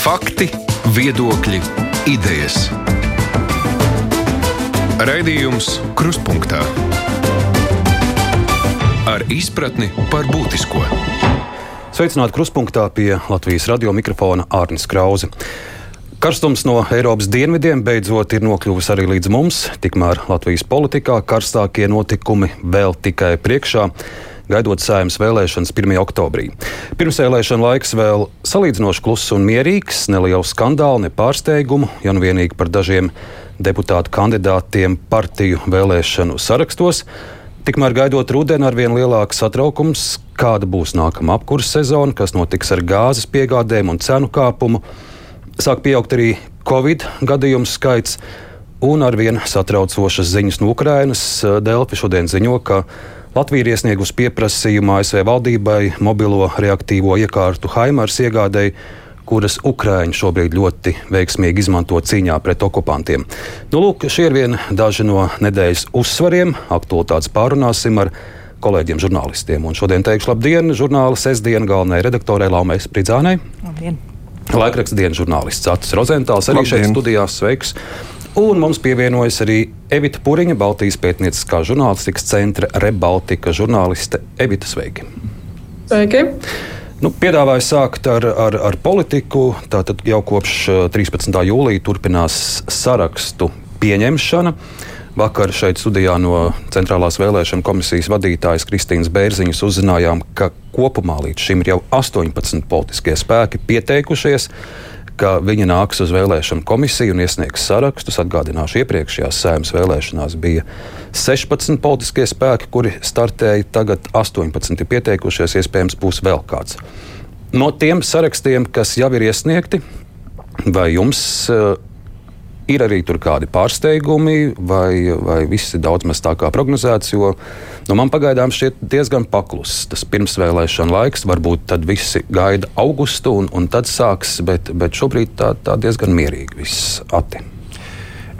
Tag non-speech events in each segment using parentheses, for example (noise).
Fakti, viedokļi, idejas. Raidījums Kruspunkta ar izpratni par būtisko. Sveicināti Kruspunkta pie Latvijas radio mikrofona Ārnis Krause. Karstums no Eiropas dienvidiem beidzot ir nokļuvis arī līdz mums, tikmēr Latvijas politikā karstākie notikumi vēl tikai priekšā gaidot sējums vēlēšanas 1. oktobrī. Pirmsvēlēšana laiks vēl salīdzinoši kluss un mierīgs, nelielu skandālu, ne pārsteigumu, ja nu vienīgi par dažiem deputātu kandidātiem partiju vēlēšanu sarakstos. Tikmēr gaidot rudeni ar vien lielāku satraukums, kāda būs nākamā apkurss sezona, kas notiks ar gāzes piegādēm un cenu kāpumu. Sāk pieaugt arī Covid gadījumu skaits, un arvien satraucošas ziņas no Ukrainas. Delfi šodien ziņo, ka Latvija ir iesniegusi pieprasījumu ASV valdībai mobilo reaktīvo iekārtu Haimars iegādēji, kuras Ukrāņi šobrīd ļoti veiksmīgi izmanto cīņā pret okupantiem. Nu, lūk, šie ir vieni daži no nedēļas uzsvariem. Aktualitātes pārunāsim ar kolēģiem, žurnālistiem. Un šodien teikšu labdien, žurnāla sestdiena galvenajai redaktorai Laumai Spridzānai. Labdien! Laikraksta dienas žurnālists Acis Rozentāls arī Labdien. šeit studijās. Sveiks! Un mums pievienojas arī Evita Puriņa, Baltijas pētnieciskā žurnālistikas centra Rebaltika žurnāliste Evita Sveiki! Sveiki! Nu, piedāvāju sākt ar, ar, ar politiku. Tātad jau kopš 13. jūlija turpinās sarakstu pieņemšana. Vakar šeit studijā no Centrālās vēlēšana komisijas vadītājas Kristīnas Bērziņas uzzinājām, ka kopumā līdz šim ir jau 18 politiskie spēki pieteikušies ka viņi nāks uz vēlēšanu komisiju un iesniegs sarakstus. Atgādināšu, iepriekšējās sēmas vēlēšanās bija 16 politiskie spēki, kuri startēja, tagad 18 ir pieteikušies, iespējams, būs vēl kāds. No tiem sarakstiem, kas jau ir iesniegti, vai jums uh, ir arī tur kādi pārsteigumi, vai, vai viss ir daudz maz tā kā prognozēts. Jo nu, man pagaidām šķiet diezgan pakluss tas pirmsvēlēšana laiks. Varbūt tad visi gaida augustu un, un tad sāks, bet, bet šobrīd tā, tā diezgan mierīgi viss ati.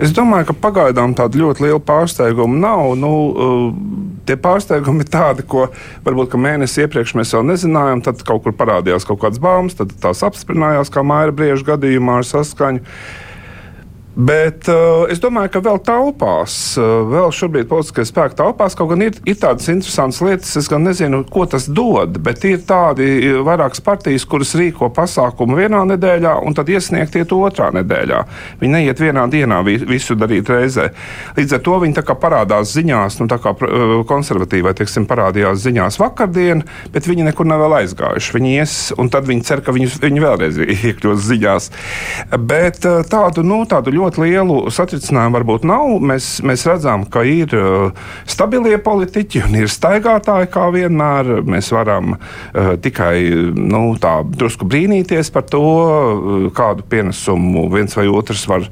Es domāju, ka pagaidām tāda ļoti liela pārsteiguma nav. Nu, uh, tie pārsteigumi ir tādi, ko varbūt mēnesi iepriekš mēs vēl nezinājām. Tad kaut kur parādījās kaut kādas baumas, tad tās apstiprinājās, kā Maija Brieža gadījumā ar saskaņu. Bet uh, es domāju, ka vēl taupās, uh, vēl šobrīd politiskie spēki taupās. Kaut gan ir, ir tādas interesantas lietas, es gan nezinu, ko tas dod. Bet ir tādi uh, vairākas partijas, kuras rīko pasākumu vienā nedēļā, un tad iesniegt iet otrā nedēļā. Viņi neiet vienā dienā vi, visu darīt reizē. Līdz ar to viņi parādās ziņās, nu, tā kā uh, konservatīvai teiksim, parādījās ziņās vakardien, bet viņi nekur nav vēl aizgājuši. Viņi ies, un tad viņi cer, ka viņus, viņi vēlreiz iekļūs ziņās. Bet uh, tādu, nu, tādu ļoti lielu satricinājumu varbūt nav. Mēs, mēs redzam, ka ir uh, stabilie politiķi un ir staigātāji kā vienmēr. Mēs varam uh, tikai nu, tā drusku brīnīties par to, uh, kādu pienesumu viens vai otrs var,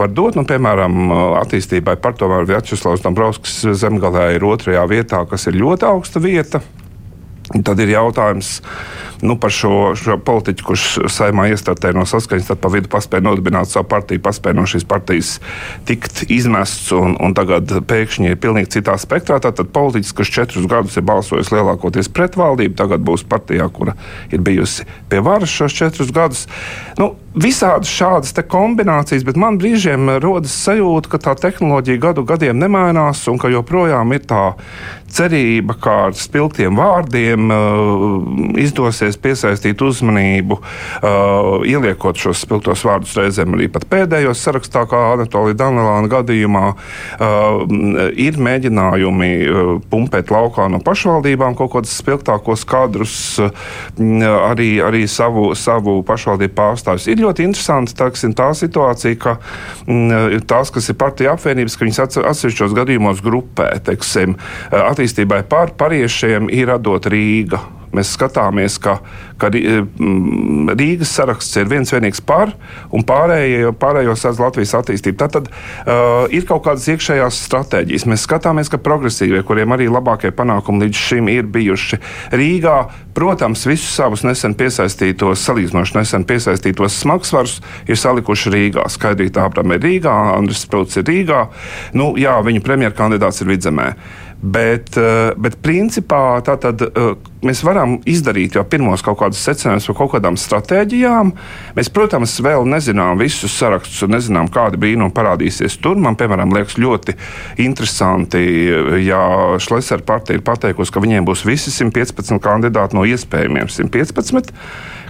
var dot. Nu, piemēram, uh, attīstībai par to Vjačeslavs Dombrovskis zemgalē ir otrajā vietā, kas ir ļoti augsta vieta. Tad ir jautājums nu, par šo, šo politiķu, kurš saimā iestartēja no saskaņas, tad pa vidu paspēja nodibināt savu partiju, paspēja no šīs partijas tikt izmests un, un tagad pēkšņi ir pilnīgi citā spektrā. Tad politiķis, kas četrus gadus ir balsojis lielākoties pret valdību, tagad būs partijā, kura ir bijusi pie varas šos četrus gadus. Nu, visādas šādas kombinācijas, bet man brīžiem rodas sajūta, ka tā tehnoloģija gadu gadiem nemainās un ka joprojām ir tā cerība, ka ar spilgtiem vārdiem uh, izdosies piesaistīt uzmanību, uh, ieliekot šos spilgtos vārdus reizēm arī pēdējos sarakstā, kā Anatolija Danelāna gadījumā, uh, ir mēģinājumi uh, pumpēt laukā no pašvaldībām kaut kādus spilgtākos kadrus, uh, arī, arī savu, savu pašvaldību pārstāvjus. Ir ļoti interesanti taksim, tā situācija, ka mm, tās, kas ir partija apvienības, ka viņas atsevišķos gadījumos grupē, teiksim, attīstībai pār pariešiem ir radot Rīga. Mēs skatāmies, ka, ka mm, Rīgas saraksts ir viens vienīgs par, un pārējo, pārējo sēdz Latvijas attīstību. Tad, tad uh, ir kaut kādas iekšējās stratēģijas. Mēs skatāmies, ka progresīvie, kuriem arī labākie panākumi līdz šim ir bijuši Rīgā, protams, visus savus nesen piesaistītos, salīdzinoši nesen piesaistītos smagsvarus ir salikuši Rīgā. Skaidrīt, Ābram ir Rīgā, Andris Sprūts ir Rīgā. Nu, jā, viņa premjerkandidāts ir vidzemē. Bet, eh, bet principā tātad, eh, mēs varam izdarīt jau pirmos kaut kādus secinājumus par kaut kādām stratēģijām. Mēs, protams, vēl nezinām visus sarakstus un nezinām, kādi brīnumi parādīsies tur. Man, piemēram, liekas ļoti interesanti, ja Šlesera partija ir pateikusi, ka viņiem būs visi 115 kandidāti no iespējamiem 115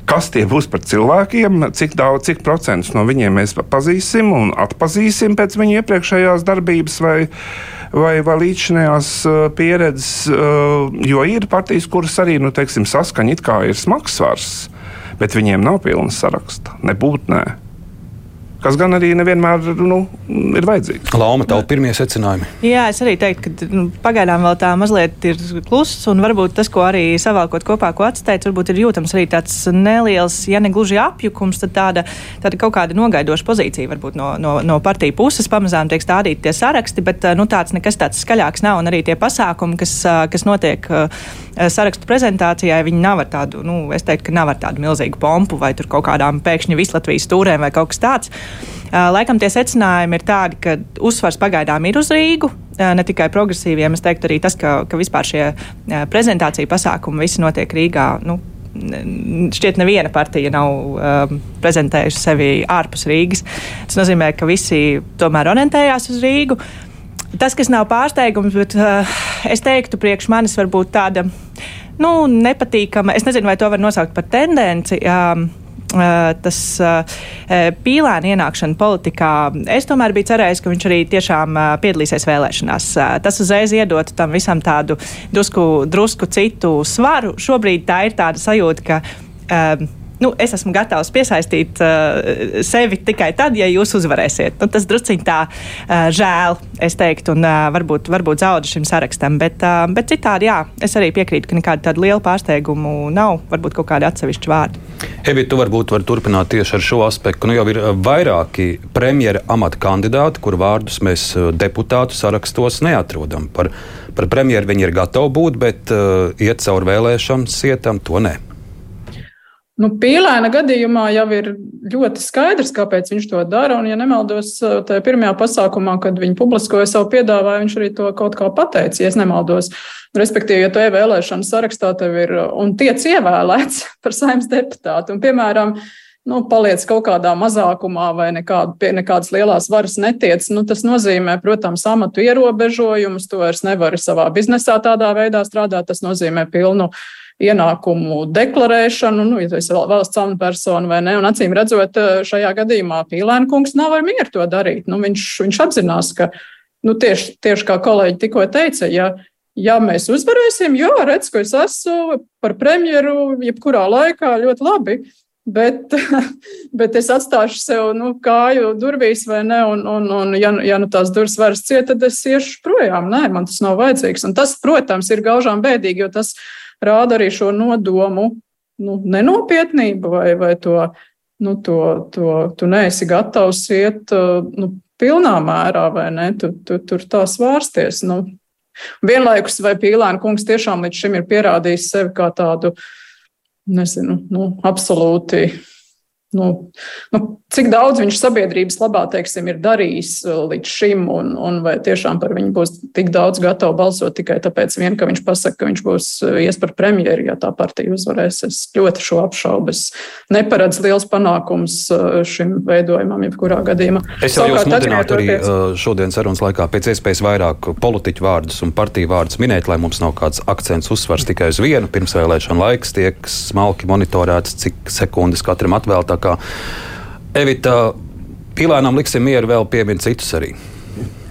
kas tie būs par cilvēkiem, cik daudz, cik procentus no viņiem mēs pazīsim un atpazīsim pēc viņu iepriekšējās darbības vai, vai, vai līdzinājās uh, pieredzes. Uh, jo ir partijas, kuras arī nu, teiksim, saskaņa it kā ir smags svars, bet viņiem nav pilna saraksta. Nebūt nē kas gan arī nevienmēr nu, ir vajadzīgs. Lauma, tavu pirmie secinājumi? Jā, es arī teiktu, ka nu, pagaidām vēl tā mazliet ir kluss, un varbūt tas, ko arī savākot kopā, ko atsteicis, varbūt ir jūtams arī tāds neliels, ja ne gluži apjukums, tad tāda, tāda kaut kāda nogaidoša pozīcija varbūt no, no, no partiju puses pamazām tiek stādīti tie saraksti, bet nu, tāds nekas tāds skaļāks nav, un arī tie pasākumi, kas, kas notiek sarakstu prezentācijai, viņi nav ar tādu, nu, es teiktu, ka nav ar tādu milzīgu pompu vai tur kaut kādām pēkšņi vislatvijas stūrēm vai kaut kas tāds. Laikam tie secinājumi ir tādi, ka uzsvars pagaidām ir uz Rīgu. Ne tikai progresīviem, es teiktu arī tas, ka, ka vispār šie prezentācija pasākumi visi notiek Rīgā. Nu, šķiet, neviena partija nav um, prezentējusi sevi ārpus Rīgas. Tas nozīmē, ka visi tomēr orientējās uz Rīgu. Tas, kas nav pārsteigums, bet uh, es teiktu, priekš manis varbūt tāda nu, nepatīkama. Es nezinu, vai to var nosaukt par tendenci. Um, tas pīlēna ienākšana politikā, es tomēr biju cerējis, ka viņš arī tiešām piedalīsies vēlēšanās. Tas uzreiz iedotu tam visam tādu drusku, drusku citu svaru. Šobrīd tā ir tāda sajūta, ka nu, es esmu gatavs piesaistīt uh, sevi tikai tad, ja jūs uzvarēsiet. Nu, tas drusciņ tā uh, žēl, es teiktu, un uh, varbūt, varbūt zaudē šim sarakstam. Bet, uh, bet citādi, jā, es arī piekrītu, ka nekāda tāda liela pārsteiguma nav. Varbūt kaut kādi atsevišķi vārdi. Evi, tu varbūt vari turpināt tieši ar šo aspektu. Nu, jau ir vairāki premjera amata kandidāti, kur vārdus mēs deputātu sarakstos neatrodam. Par, par premjeru viņi ir gatavi būt, bet uh, iet cauri vēlēšanu sietam to ne. Nu, Pīlēna gadījumā jau ir ļoti skaidrs, kāpēc viņš to dara. Un, ja nemaldos, tajā pirmajā pasākumā, kad viņi publiskoja savu piedāvājumu, viņš arī to kaut kā pateica, ja nemaldos. Respektīvi, ja tu ievēlēšana sarakstā tev ir un tiec ievēlēts (laughs) par saimnes deputātu, un, piemēram, nu, paliec kaut kādā mazākumā vai nekādu, pie nekādas lielas varas netiec, nu, tas nozīmē, protams, amatu ierobežojumus. Tu vairs nevari savā biznesā tādā veidā strādāt. Tas nozīmē pilnu ienākumu deklarēšanu, nu, ja tu esi valsts amatpersona vai ne. Un acīm redzot, eh, šajā gadījumā Pīlēna kungs nav ar mieru to darīt. Nu, viņš, viņš apzinās, ka nu, tieši, tieši kā kolēģi tikko teica, ja, ja mēs uzvarēsim, jo redz, ka es esmu par premjeru jebkurā laikā ļoti labi. Bet, (laughs) bet es atstāšu sev nu, kāju durvīs, vai ne? Un, un, un ja, ja nu tās durvis vairs ciet, tad es iešu projām. Nē, man tas nav vajadzīgs. Un tas, protams, ir gaužām bēdīgi, jo tas rāda arī šo nodomu nu, nenopietnību vai, vai to, nu, to, to, tu neesi gatavs iet nu, pilnā mērā vai ne, tu, tu, tur tā svārsties. Nu. Vienlaikus vai Pīlēna kungs tiešām līdz šim ir pierādījis sevi kā tādu, nezinu, nu, absolūti Nu, nu, cik daudz viņš sabiedrības labā teiksim, ir darījis uh, līdz šim, un, un vai tiešām par viņu būs tik daudz gatavu balsot tikai tāpēc, vien, ka viņš pasaka, ka viņš būs uh, ies par premjeru, ja tā partija uzvarēs. Es ļoti šo apšaubu. Es neparedzu liels panākums uh, šim veidojumam, jebkurā gadījumā. Es jau jūs mudinātu arī šodienas sarunas laikā pēc iespējas vairāk politiķu vārdus un partiju vārdus minēt, lai mums nav kāds akcents uzsvars tikai uz vienu. Pirmsvēlēšana laiks tiek smalki monitorēts, cik sekundes katram atvēltā kā Evita Pilēnam liksim mieru vēl piemin citus arī.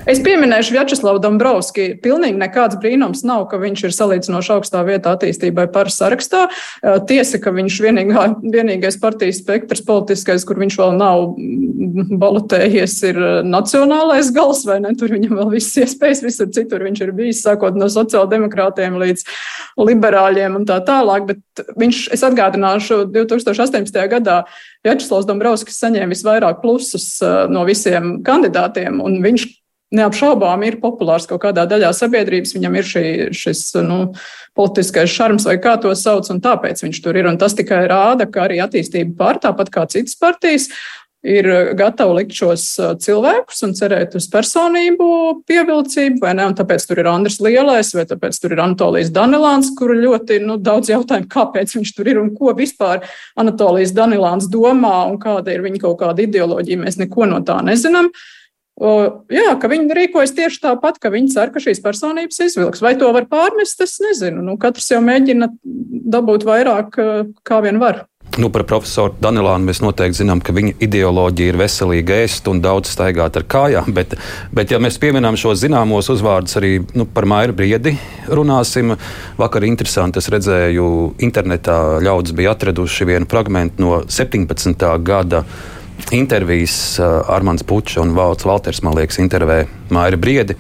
Es pieminēšu Vjačeslavu Dombrovski. Pilnīgi nekāds brīnums nav, ka viņš ir salīdzinoši augstā vietā attīstībai par sarakstā. Tiesa, ka viņš vienīgā, vienīgais partijas spektrs politiskais, kur viņš vēl nav balotējies, ir nacionālais gals, vai ne? Tur viņam vēl viss iespējas, visur citur viņš ir bijis, sākot no sociāldemokrātiem līdz liberāļiem un tā tālāk. Bet viņš, es atgādināšu, 2018. gadā Vjačeslavs Dombrovskis saņēma visvairāk plusus no visiem kandidātiem, un viņš neapšaubām ir populārs kaut kādā daļā sabiedrības. Viņam ir šī, šis nu, politiskais šarms, vai kā to sauc, un tāpēc viņš tur ir. Un tas tikai rāda, ka arī attīstība pār tāpat kā citas partijas. ir gatavi likt šos cilvēkus un cerēt uz personību pievilcību, vai ne? Un tāpēc tur ir Andris Lielais, vai tāpēc tur ir Anatolijas Danilāns, kuru ļoti nu, daudz jautājumu, kāpēc viņš tur ir un ko vispār Anatolijas Danilāns domā un kāda ir viņa kaut kāda ideoloģija. Mēs neko no tā nezinām. O, jā, ka viņi rīkojas tieši tāpat, ka viņi cer, ka šīs personības izvilks. Vai to var pārmest, es nezinu. Nu, katrs jau mēģina dabūt vairāk, kā vien var. Nu, par profesoru Danilānu mēs noteikti zinām, ka viņa ideoloģija ir veselīga ēst un daudz staigāt ar kājām. Bet, bet ja mēs pieminām šos zināmos uzvārdus, arī nu, par Maiju Briedi runāsim. Vakar interesanti es redzēju, internetā ļaudis bija atraduši vienu fragment no 17. gada intervijas uh, Armāns Pučs un Valts Valters, man liekas, intervēja Maiju Briedi.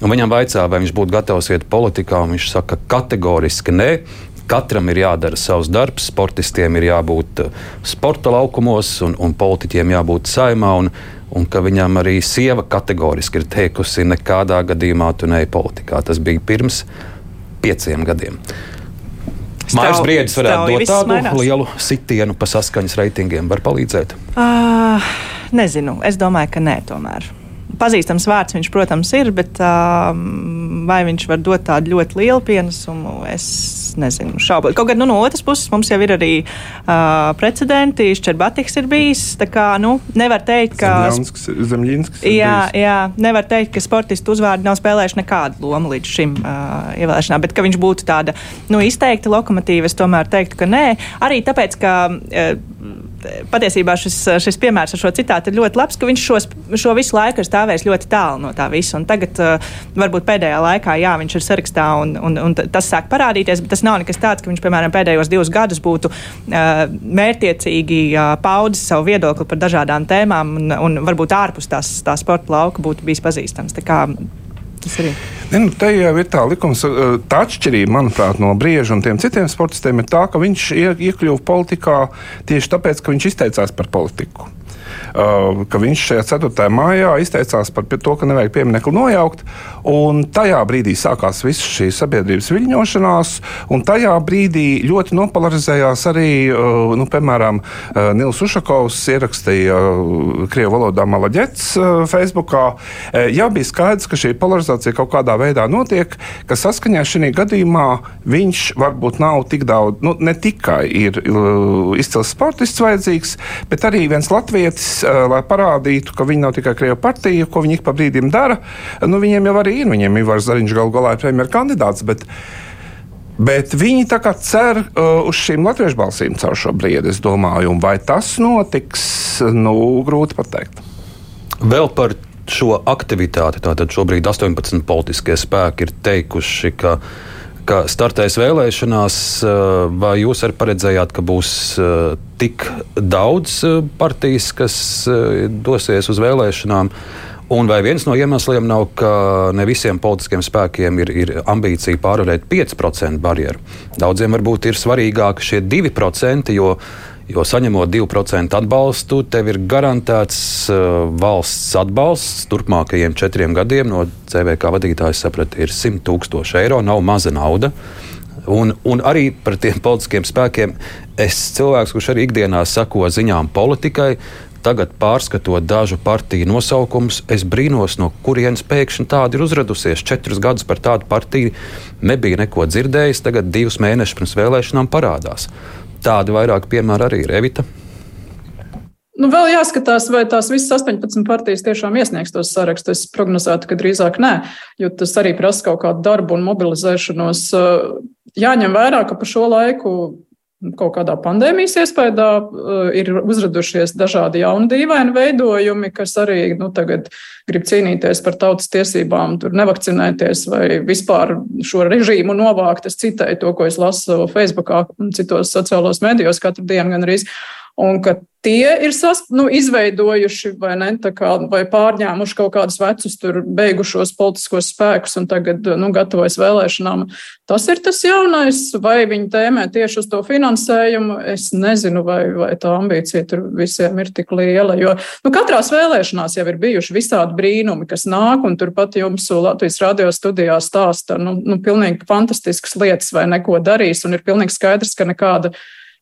Viņam vaicā, vai viņš būtu gatavs iet politikā, un viņš saka, kategoriski nē. Katram ir jādara savs darbs, sportistiem ir jābūt uh, sporta laukumos, un, un politiķiem jābūt saimā. Un, un ka viņam arī sieva kategoriski ir teikusi, nekādā gadījumā tu neej politikā. Tas bija pirms pieciem gadiem. Mājas briedis varētu dot tādu mainās. lielu sitienu pa saskaņas reitingiem. Var palīdzēt? Uh, nezinu. Es domāju, ka nē, tomēr. Pazīstams vārds viņš, protams, ir, bet uh, vai viņš var dot tādu ļoti lielu pienesumu, es nezinu, šaubu. Kaut gan nu, no otras puses mums jau ir arī uh, precedenti. Šķerbatiks ir bijis. Kā nu, nevar teikt, ka. Zemļinsks. Jā, jā, nevar teikt, ka sportistu uzvārdi nav spēlējuši nekādu lomu līdz šim uh, ievēlēšanām, bet ka viņš būtu tāda nu, izteikta lokomotīva, es tomēr teiktu, ka nē. Arī tāpēc, ka. Uh, patiesībā šis, šis piemērs ar šo citātu ir ļoti labs, ka viņš šos, šo visu laiku ir stāvējis ļoti tālu no tā visa. Un tagad, uh, varbūt pēdējā laikā, jā, viņš ir sarakstā un, un, un tas sāk parādīties, bet tas nav nekas tāds, ka viņš, piemēram, pēdējos divus gadus būtu uh, mērķiecīgi uh, paudis savu viedokli par dažādām tēmām un, un varbūt ārpus tās, tā sporta lauka būtu bijis pazīstams. Tā kā Tas arī. Ne, nu, te jau ir tā likums, tā atšķirība, manuprāt, no brieža un tiem citiem sportistiem ir tā, ka viņš iekļuva politikā tieši tāpēc, ka viņš izteicās par politiku. Uh, ka viņš šajā 4. maijā izteicās par to, ka nevajag pieminiektu nojaukt. Tajā brīdī sākās viss šī sabiedrības viļņošanās, un tajā brīdī ļoti nopolarizējās arī, uh, nu, piemēram, uh, Nils Ušakovs ierakstīja Krievu valodā Malaģets Facebookā. Jā, bija skaidrs, ka šī polarizācija kaut kādā veidā notiek, ka saskaņā šī gadījumā viņš varbūt nav tik daudz, nu, ne tikai ir izcils sportists vajadzīgs, bet arī viens latvietis lai parādītu, ka viņi nav tikai Krievijas partija, ko viņi ik pa brīdim dara. Nu, viņiem jau arī ir, viņiem ir Ivars Zariņš galu galā ir premjeras kandidāts. Bet, Bet viņi tā kā cer uh, uz šīm latviešu balsīm caur šo briedi, es domāju, un vai tas notiks, nu, grūti pateikt. Vēl par šo aktivitāti. Tātad šobrīd 18 politiskie spēki ir teikuši, ka uh, ka startēs vēlēšanās, eh, vai jūs arī paredzējāt, ka būs eh, tik daudz eh, partijas, kas dosies uz vēlēšanām? Un vai viens no iemesliem nav, ka ne visiem politiskiem spēkiem ir, ir ambīcija pārvarēt 5% barjeru? Daudziem varbūt ir svarīgāk šie 2%, jo Jo saņemot 2% atbalstu, tev ir garantēts uh, valsts atbalsts turpmākajiem četriem gadiem. No CVK vadītājas saprata, ir 100 tūkstoši eiro, nav maza nauda. Un, un arī par tiem politiskiem spēkiem es cilvēks, kurš arī ikdienā sako ziņām politikai, tagad pārskatot dažu partiju nosaukumus, es brīnos, no kurienes pēkšņi tāda ir uzradusies. Četrus gadus par tādu partiju nebija neko dzirdējis, tagad divus mēnešus pirms vēlēšanām parādās. Tādi vairāk piemēri arī ir Evita. Nu, vēl jāskatās, vai tās visas 18 partijas tiešām iesniegs tos sarakstus. Es prognozētu, ka drīzāk nē, jo tas arī prasa kaut kādu darbu un mobilizēšanos. Jāņem vērā, ka pa šo laiku kaut kādā pandēmijas iespējā uh, ir uzradušies dažādi jauni dīvaini veidojumi, kas arī nu, tagad grib cīnīties par tautas tiesībām, tur nevakcinēties vai vispār šo režīmu novākt. Es citēju to, ko es lasu Facebookā un citos sociālos medijos katru dienu gan arī. Un ka tie ir sas, nu, izveidojuši vai, ne, kā, vai pārņēmuši kaut kādus vecus, tur beigušos politiskos spēkus un tagad nu, gatavojas vēlēšanām. Tas ir tas jaunais, vai viņi tēmē tieši uz to finansējumu. Es nezinu, vai, vai tā ambīcija tur visiem ir tik liela. Jo nu, katrās vēlēšanās jau ir bijuši visādi brīnumi, kas nāk, un turpat jums Latvijas radio studijā stāsta nu, nu, pilnīgi fantastiskas lietas, vai neko darīs, un ir pilnīgi skaidrs, ka nekāda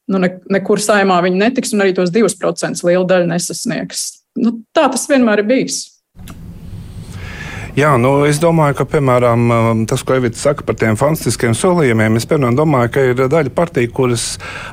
nu, ne, nekur saimā viņi netiks, un arī tos 2% liela daļa nesasniegs. Nu, tā tas vienmēr ir bijis. Jā, nu, es domāju, ka piemēram, um, tas, ko Evita saka par tiem fantastiskiem solījumiem, es piemēram, domāju, ka ir daļa partiju, kuras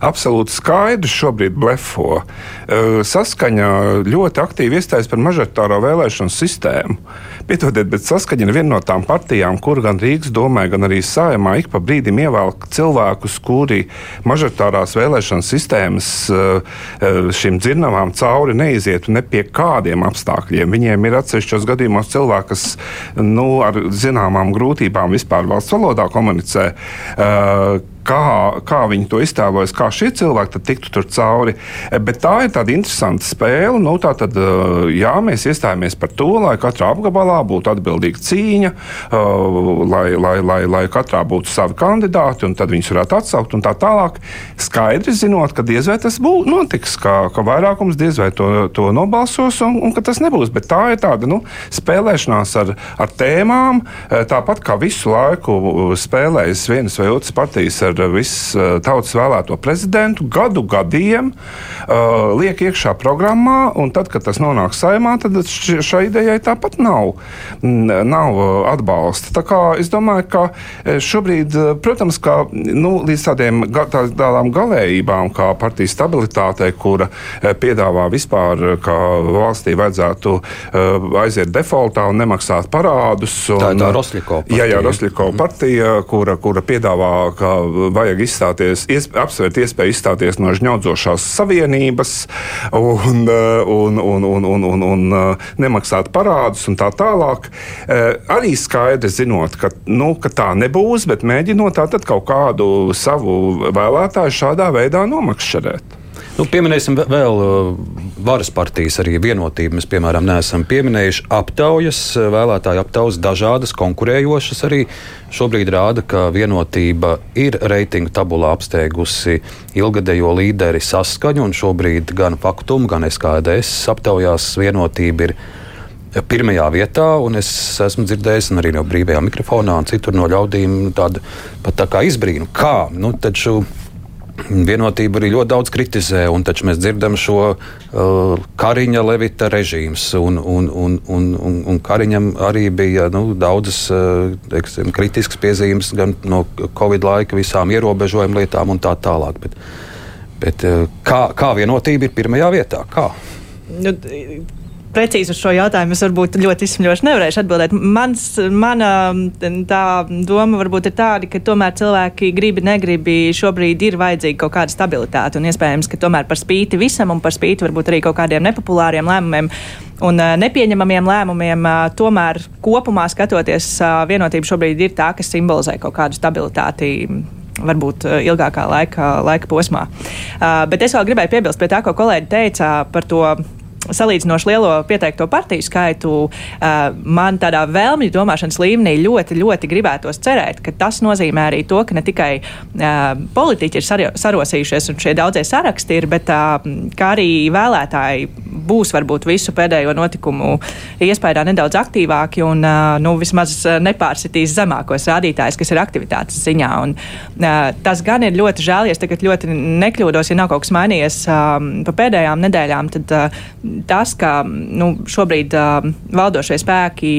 absolūti skaidri šobrīd blefo. Uh, saskaņa ļoti aktīvi iestājas par mažoritāro vēlēšanu sistēmu. Piedodiet, bet saskaņa ir viena no tām partijām, kur gan Rīgas domē, gan arī Sājumā ik pa brīdim ievelk cilvēkus, kuri mažoritārās vēlēšanu sistēmas uh, uh, šīm dzirnavām cauri neizietu ne pie kādiem apstākļiem. Viņiem ir atsevišķos gadījumos cilvēki, kas nu, ar zināmām grūtībām vispār valsts valodā komunicē. Uh, kā, kā viņi to iztēlojas, kā šie cilvēki tiktu tur cauri. Eh, bet tā ir tāda interesanta spēle. Nu, tā tad, eh, jā, mēs iestājāmies par to, lai katrā apgabalā būtu atbildīga cīņa, eh, lai, lai, lai, lai katrā būtu savi kandidāti, un tad viņus varētu atsaukt un tā tālāk. Skaidri zinot, ka diez vai tas būs notiks, ka, ka vairākums diez vai to, to nobalsos un, un ka tas nebūs. Bet tā ir tāda nu, spēlēšanās ar, ar tēmām, tāpat kā visu laiku spēlējas vienas vai otras partijas ar visu uh, tautas vēlēto prezidentu, gadu gadiem uh, liek iekšā programmā, un tad, kad tas nonāk saimā, tad šai idejai tāpat nav, nav uh, atbalsta. Tā kā es domāju, ka šobrīd, protams, ka, nu, līdz tādiem, tā, tādām galējībām, kā partijas stabilitātei, kura piedāvā vispār, ka valstī vajadzētu aiziet defaultā un nemaksāt parādus. Un, tā ir tā Rosļiko partija. Jā, jā Rosļiko partija, kura, kura piedāvā, ka vajag izstāties, iesp apsvērt iespēju izstāties no žņaudzošās savienības un, un, un, un, un, un, un nemaksāt parādus un tā tālāk. Arī skaidri zinot, ka, nu, ka tā nebūs, bet mēģinot kaut kādu savu vēlētāju šādā veidā nomakšķerēt. Nu, pieminēsim vēl uh, varas partijas, arī vienotību. Mēs, piemēram, neesam pieminējuši aptaujas, uh, vēlētāju aptaujas, dažādas, konkurējošas. Arī šobrīd rāda, ka vienotība ir reitingu tabulā apsteigusi ilgadējo līderi saskaņu, un šobrīd gan Faktum, gan SKDS aptaujās vienotība ir pirmajā vietā, un es esmu dzirdējis arī no brīvajā mikrofonā, un citur no ļaudīm tādu pat tā kā izbrīnu. Kā? Nu, taču, Vienotība arī ļoti daudz kritizē, un taču mēs dzirdam šo uh, Kariņa Levita režīms. Un, un, un, un, un, un Kariņam arī bija nu, daudzas uh, teiksim, kritiskas piezīmes gan no Covid laika, visām ierobežojumu lietām un tā tālāk. Bet, bet uh, kā, kā vienotība ir pirmajā vietā? Kā? Nu, precīzi uz šo jautājumu es varbūt ļoti izsmeļoši nevarēšu atbildēt. Mans, mana tā doma varbūt ir tāda, ka tomēr cilvēki gribi, negribi šobrīd ir vajadzīga kaut kāda stabilitāte un iespējams, ka tomēr par spīti visam un par spīti varbūt arī kaut kādiem nepopulāriem lēmumiem un uh, nepieņemamiem lēmumiem, uh, tomēr kopumā skatoties, uh, vienotība šobrīd ir tā, kas simbolizē kaut kādu stabilitāti varbūt ilgākā laika, laika posmā. Uh, bet es vēl gribēju piebilst pie tā, ko kolēģi teica par to salīdzinoši lielo pieteikto partiju skaitu, man tādā vēlmju domāšanas līmenī ļoti, ļoti gribētos cerēt, ka tas nozīmē arī to, ka ne tikai politiķi ir sarosījušies un šie daudzie saraksti ir, bet kā arī vēlētāji būs varbūt visu pēdējo notikumu iespējā nedaudz aktīvāki un nu, vismaz nepārsitīs zemākos rādītājus, kas ir aktivitātes ziņā. Un, tas gan ir ļoti žēl, ja es tagad ļoti nekļūdos, ja nav kaut kas mainījies pa pēdējām nedēļām, tad tas, ka nu, šobrīd uh, valdošie spēki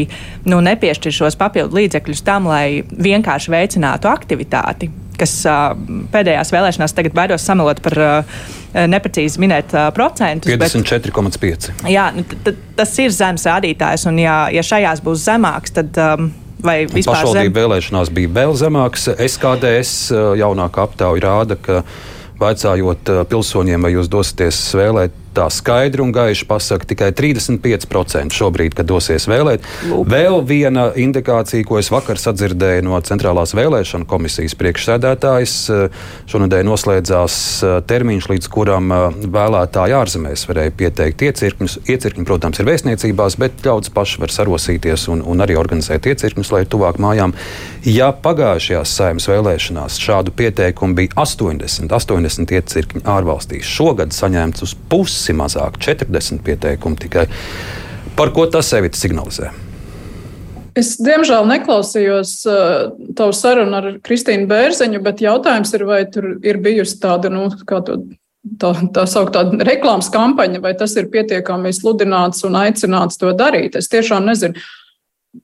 nu, nepiešķir šos papildu līdzekļus tam, lai vienkārši veicinātu aktivitāti, kas uh, pēdējās vēlēšanās tagad baidos samalot par uh, neprecīzi minēt uh, procentus. 54,5. Jā, nu, tas ir zems rādītājs, un ja, ja šajās būs zemāks, tad. Um, Vai vispār pašvaldību zem... vēlēšanās bija vēl zemāks? SKDS jaunākā aptauja rāda, ka vaicājot pilsoņiem, vai jūs dosieties vēlēt tā skaidri un gaiši pasaka tikai 35% šobrīd, kad dosies vēlēt. Lūk. Vēl viena indikācija, ko es vakar sadzirdēju no Centrālās vēlēšana komisijas priekšsēdētājas, eh, šonadēļ noslēdzās eh, termiņš, līdz kuram eh, vēlētāji ārzemēs varēja pieteikt iecirkņus. Iecirkņi, protams, ir vēstniecībās, bet ļaudis paši var sarosīties un, un arī organizēt iecirkņus, lai tuvāk mājām. Ja pagājušajās saimnes vēlēšanās šādu pieteikumu bija 80, 80 iecirkņi ārvalstīs, šogad saņemts uz pusi pusi mazāk, 40 pieteikumu tikai. Par ko tas sevi signalizē? Es diemžēl neklausījos uh, tavu sarunu ar Kristīnu Bērziņu, bet jautājums ir, vai tur ir bijusi tāda, nu, kā to tā, tā sauktā reklāmas kampaņa, vai tas ir pietiekami sludināts un aicināts to darīt. Es tiešām nezinu.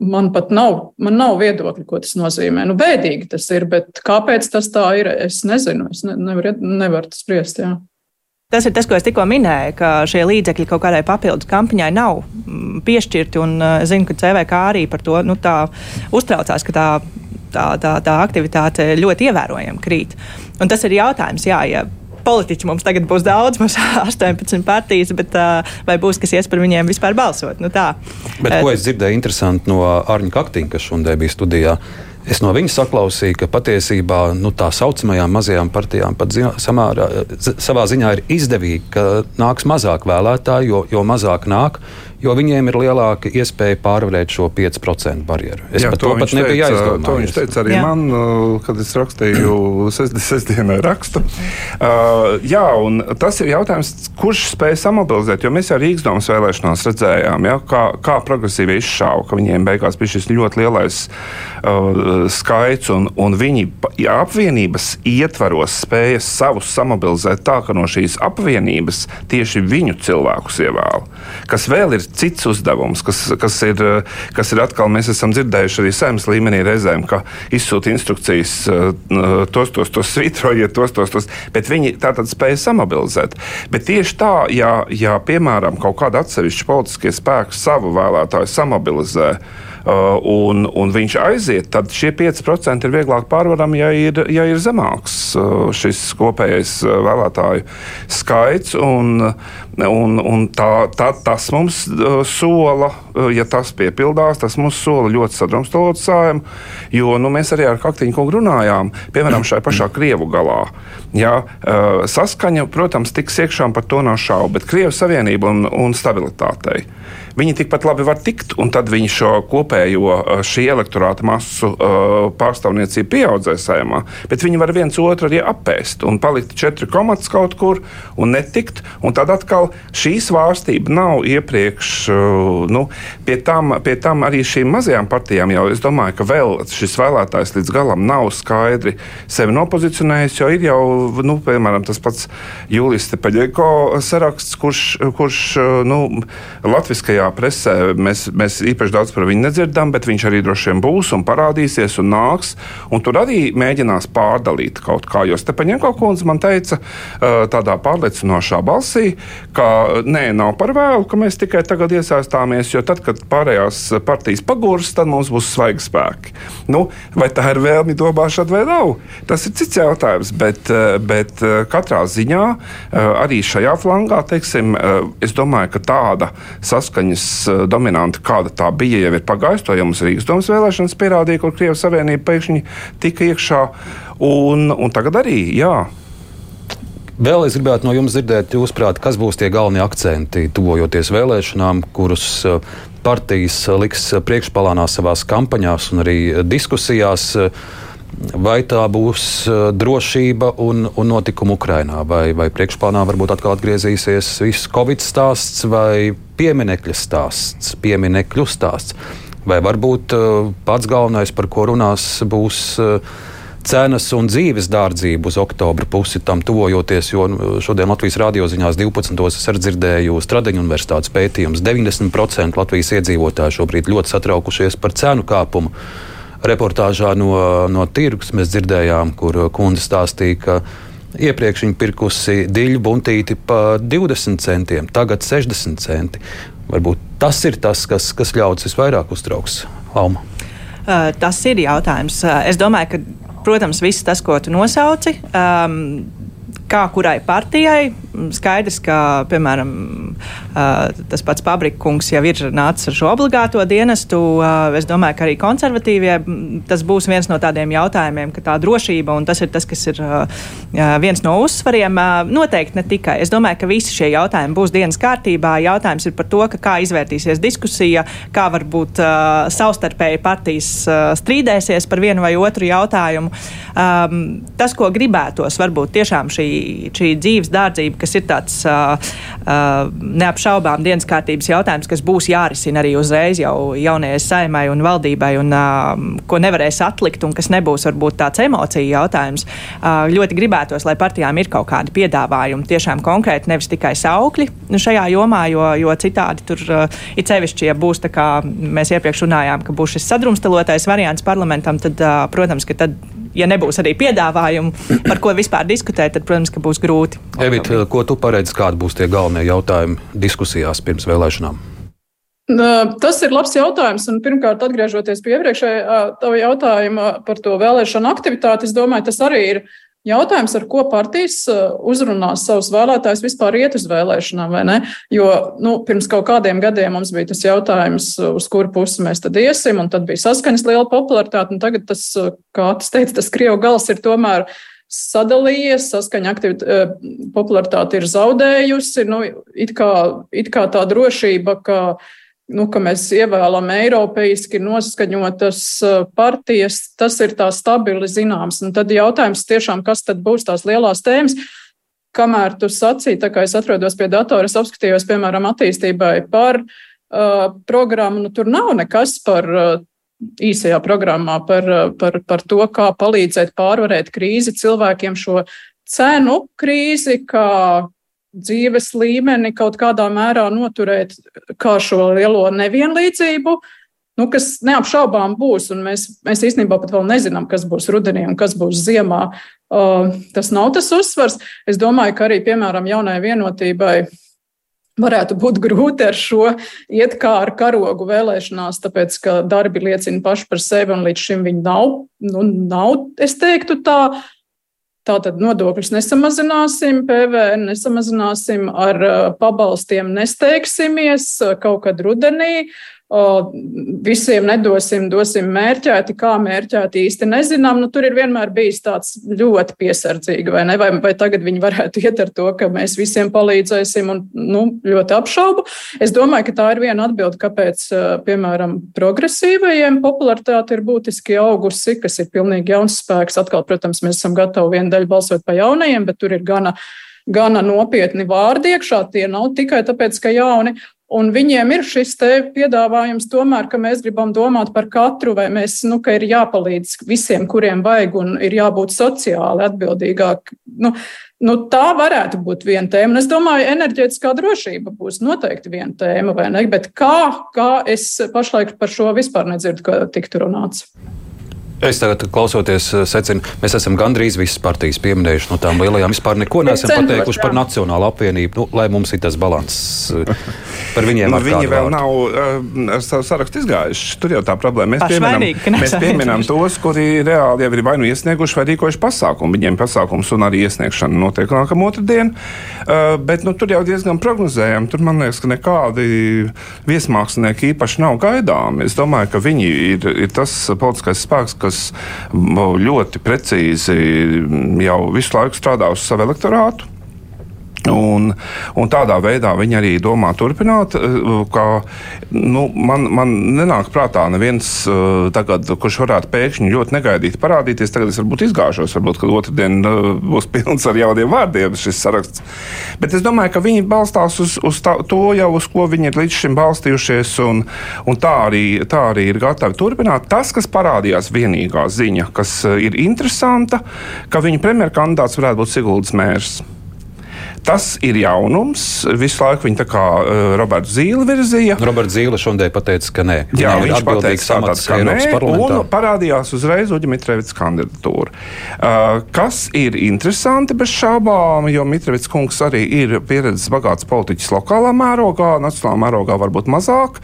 Man pat nav, man nav viedokļa, ko tas nozīmē. Nu, bēdīgi tas ir, bet kāpēc tas tā ir, es nezinu. Es ne, nevaru, nevaru spriest. Jā. Tas ir tas, ko es tikko minēju, ka šie līdzekļi kaut kādai papildus kampaņai nav mm, piešķirti. Un es uh, zinu, ka CVK arī par to nu, uztraucās, ka tā, tā, tā, tā aktivitāte ļoti ievērojami krīt. Un tas ir jautājums, jā, ja politiķi mums tagad būs daudz, mums 18 (laughs) partijas, bet uh, vai būs kas ies par viņiem vispār balsot? Nu, tā. bet, ko es dzirdēju interesanti no Arņa Kaktīna, kas šodien bija studijā. Es no viņa saklausīju, ka patiesībā nu, tā saucamajām mazajām partijām pat zi samārā, savā ziņā ir izdevīgi, ka nāks mazāk vēlētāju, jo, jo mazāk nāk, jo viņiem ir lielāka iespēja pārvarēt šo 5% barjeru. Es jā, par to, to pat nebiju aizdomājies. To viņš teica arī jā. man, uh, kad es rakstīju (clears throat) sestdienai rakstu. Uh, jā, un tas ir jautājums, kurš spēja samobilizēt, jo mēs jau Rīgas domas vēlēšanās redzējām, ja, kā, kā progresīvi izšāva, ka viņiem beigās bija šis ļoti lielais uh, skaits, un, un viņi ja, apvienības ietvaros spēja savus samobilizēt tā, ka no šīs apvienības tieši viņu cilvēkus ievēl. Kas vēl ir cits uzdevums, kas, kas, ir, kas ir atkal, mēs esam dzirdējuši arī saimnes līmenī reizēm, ka izsūta instrukcijas, tos, tos, tos svītrojiet, tos, tos, tos, bet viņi tātad spēja samobilizēt. Bet tieši tā, ja, ja piemēram kaut kāda atsevišķa politiskie spēki savu vēlētāju samobilizē, un, un viņš aiziet, tad šie 5% ir vieglāk pārvarami, ja ir, ja ir zemāks uh, šis kopējais uh, vēlētāju skaits. Un, un, un tā, tā, tas mums sola, ja tas piepildās, tas mums sola ļoti sadrumstalot sājumu, jo nu, mēs arī ar Kaktiņu kungu runājām, piemēram, šai pašā Krievu galā. Jā, saskaņa, protams, tiks iekšā, par to nav šaubu, bet Krievijas Savienība un, un stabilitātei viņi tikpat labi var tikt, un tad viņi šo kopējo šī elektorāta masu uh, pārstāvniecību pieaudzēs saimā, bet viņi var viens otru arī apēst un palikt četri komats kaut kur un netikt, un tad atkal šī svārstība nav iepriekš, uh, nu, pie tam, pie tam arī šīm mazajām partijām jau es domāju, ka vēl šis vēlētājs līdz galam nav skaidri sevi nopozicionējis, jo ir jau, nu, piemēram, tas pats Jūlijas Tepaļeko saraksts, kurš, kurš nu, latviskajā presē mēs, mēs īpaši daudz par viņu nedzirdam, bet viņš arī droši vien būs un parādīsies un nāks. Un tur arī mēģinās pārdalīt kaut kā. Jo Stepaņēko kundze man teica tādā pārliecinošā balsī, ka nē, nav par vēlu, ka mēs tikai tagad iesaistāmies, jo tad, kad pārējās partijas pagūrs, tad mums būs svaigi spēki. Nu, vai tā ir vēlme domāšana vai nav? Tas ir cits jautājums, bet, bet katrā ziņā arī šajā flangā, teiksim, es domāju, ka tāda saskaņa saskaņas eh, dominanta, kāda tā bija, jau ir pagājusi. To jau mums Rīgas domas vēlēšanas pierādīja, kur Krievijas Savienība pēkšņi tika iekšā. Un, un tagad arī, jā. Vēl es gribētu no jums dzirdēt, jūsuprāt, kas būs tie galvenie akcenti, tuvojoties vēlēšanām, kurus eh, partijas liks priekšplānā savās kampaņās un arī diskusijās. Vai tā būs drošība un, un notikuma Ukrajinā, vai, vai priekšplānā varbūt atkal atgriezīsies viss Covid stāsts vai pieminekļa stāsts, pieminekļu stāsts, vai varbūt pats galvenais, par ko runās, būs uh, cenas un dzīves dārdzība uz oktobra pusi tam tuvojoties, jo nu, šodien Latvijas radio ziņās 12. es arī dzirdēju Stradeņu universitātes pētījums. 90% Latvijas iedzīvotāji šobrīd ļoti satraukušies par cenu kāpumu reportāžā no, no tirgus mēs dzirdējām, kur kundze stāstīja, ka iepriekš viņa pirkusi diļu buntīti par 20 centiem, tagad 60 centi. Varbūt tas ir tas, kas, kas ļaudis visvairāk uztrauks Alma. Uh, tas ir jautājums. Uh, es domāju, ka, protams, viss tas, ko tu nosauci, um, kā kurai partijai. Skaidrs, ka, piemēram, tas pats Pabrikungs jau ir nācis ar šo obligāto dienestu. Es domāju, ka arī konservatīvie tas būs viens no tādiem jautājumiem, ka tā drošība un tas ir tas, kas ir viens no uzsvariem. Noteikti ne tikai. Es domāju, ka visi šie jautājumi būs dienas kārtībā. Jautājums ir par to, kā izvērtīsies diskusija, kā varbūt savstarpēji partijas strīdēsies par vienu vai otru jautājumu. Tas, ko gribētos, varbūt tiešām šī šī dzīves dārdzība, kas ir tāds uh, uh, neapšaubām dienas kārtības jautājums, kas būs jārisina arī uzreiz jau jaunajai saimai un valdībai, un uh, ko nevarēs atlikt, un kas nebūs varbūt tāds emociju jautājums. Uh, ļoti gribētos, lai partijām ir kaut kādi piedāvājumi, tiešām konkrēti, nevis tikai saukļi šajā jomā, jo, jo citādi tur uh, ir sevišķi, ja būs tā kā mēs iepriekš runājām, ka būs šis sadrumstalotais variants parlamentam, tad, uh, protams, ka tad ja nebūs arī piedāvājumu, par ko vispār diskutēt, tad, protams, būs grūti. Evita, ko tu paredzi, kādi būs tie galvenie jautājumi diskusijās pirms vēlēšanām? Tas ir labs jautājums. Un pirmkārt, atgriežoties pie iepriekšējā jautājuma par to vēlēšanu aktivitāti, es domāju, tas arī ir Jautājums, ar ko partijas uh, uzrunās savus vēlētājus, vispār iet uz vēlēšanām, vai ne? Jo nu, pirms kaut kādiem gadiem mums bija tas jautājums, uh, uz kuru pusi mēs tad iesim, un tad bija saskaņas liela popularitāte. Tagad tas, uh, kā tas teica, tas Krievu gals ir tomēr sadalījies, saskaņa popularitāte ir zaudējusi. Nu, it, kā, it kā tā drošība, ka nu, ka mēs ievēlam eiropeiski noskaņotas eh, partijas, tas ir tā stabili zināms. Un tad jautājums tiešām, kas tad būs tās lielās tēmas? Kamēr tu sacīji, tā kā es atrodos pie datora, es apskatījos, piemēram, attīstībai par uh, programmu, nu tur nav nekas par uh, īsajā programmā par, par, par to, kā palīdzēt pārvarēt krīzi cilvēkiem šo cenu krīzi, kā dzīves līmeni kaut kādā mērā noturēt kā šo lielo nevienlīdzību, nu, kas neapšaubām būs. Mēs, mēs īstenībā pat vēl nezinām, kas būs rudenī un kas būs ziemā. Uh, tas nav tas uzsvars. Es domāju, ka arī, piemēram, jaunai vienotībai varētu būt grūti ar šo iet kā ar karogu vēlēšanās, tāpēc ka darbi liecina paši par sevi un līdz šim viņi nav, nu, nav es teiktu tā Tātad nodokļus nesamazināsim, PVN nesamazināsim, ar pabalstiem nesteigsimies kaut kad rudenī visiem nedosim, dosim mērķēti, kā mērķēti īsti nezinām. Nu, tur ir vienmēr bijis tāds ļoti piesardzīgi, vai ne? Vai, vai tagad viņi varētu iet ar to, ka mēs visiem palīdzēsim un nu, ļoti apšaubu. Es domāju, ka tā ir viena atbilde, kāpēc, piemēram, progresīvajiem popularitāte ir būtiski augusi, kas ir pilnīgi jauns spēks. Atkal, protams, mēs esam gatavi vienu daļu balsot pa jaunajiem, bet tur ir gana gana nopietni vārdi iekšā. Tie nav tikai tāpēc, ka jauni. Un viņiem ir šis piedāvājums, tomēr, ka mēs gribam domāt par katru, vai mēs, nu, ka ir jāpalīdz visiem, kuriem vajag, un ir jābūt sociāli atbildīgāk. Nu, nu, tā varētu būt viena tēma. Un es domāju, enerģētiskā drošība būs noteikti viena tēma, vai ne? Bet kā, kā es pašlaik par šo vispār nedzirdu, ka tiktu runāts? Es tagad, klausoties, eh, secinu, mēs esam gandrīz visas partijas pieminējuši no tām lielajām. Vispār neko neesam pateikuši par Nacionālo apvienību, nu, lai mums ir tas līdzsvars. Eh, par viņiem nu, viņi vēl vārdu. nav uh, ar savu sarakstu izgājuši. Tur jau tā problēma. Mēs pieminam, mēs pieminam tos, kuri reāli jau ir vai nu iesnieguši vai rīkojuši pasākumu. Viņiem pasākums un arī iesniegšana notiek nākamā otrdiena. Uh, bet nu, tur jau diezgan prognozējami. Tur man liekas, ka nekādi viesmākslinieki īpaši nav gaidāmi. Es domāju, ka viņi ir, ir tas politiskais spēks, kas kas ļoti precīzi jau visu laiku strādā uz savu elektorātu. Un, un tādā veidā viņi arī domā turpināt. Eh, ka, nu, man, man nenāk prātā neviens, eh, tagad, kurš varētu pēkšņi ļoti negaidīti parādīties. Tagad es varbūt izgāžos, varbūt otrdien eh, būs (laughs) pilns ar jauniem vārdiem šis saraksts. Bet es domāju, ka viņi balstās uz, uz tā, to jau, uz ko viņi ir līdz šim balstījušies, un, un tā, arī, tā arī ir gatavi turpināt. Tas, kas parādījās vienīgā ziņa, kas ir interesanta, ka viņa premjerkandidāts varētu būt Siguldas mērs. Tas ir jaunums. Visu laiku viņi tā kā uh, Roberts Zīle virzīja. Roberts Zīle šodien pateica, ka nē. Jā, viņš pateica, tātad, ka nē, un parādījās uzreiz Uģa Mitrevits kandidatūra. Uh, kas ir interesanti bez šaubām, jo Mitrevits kungs arī ir pieredzes bagāts politiķis lokālā mērogā, nacionālā mērogā varbūt mazāk,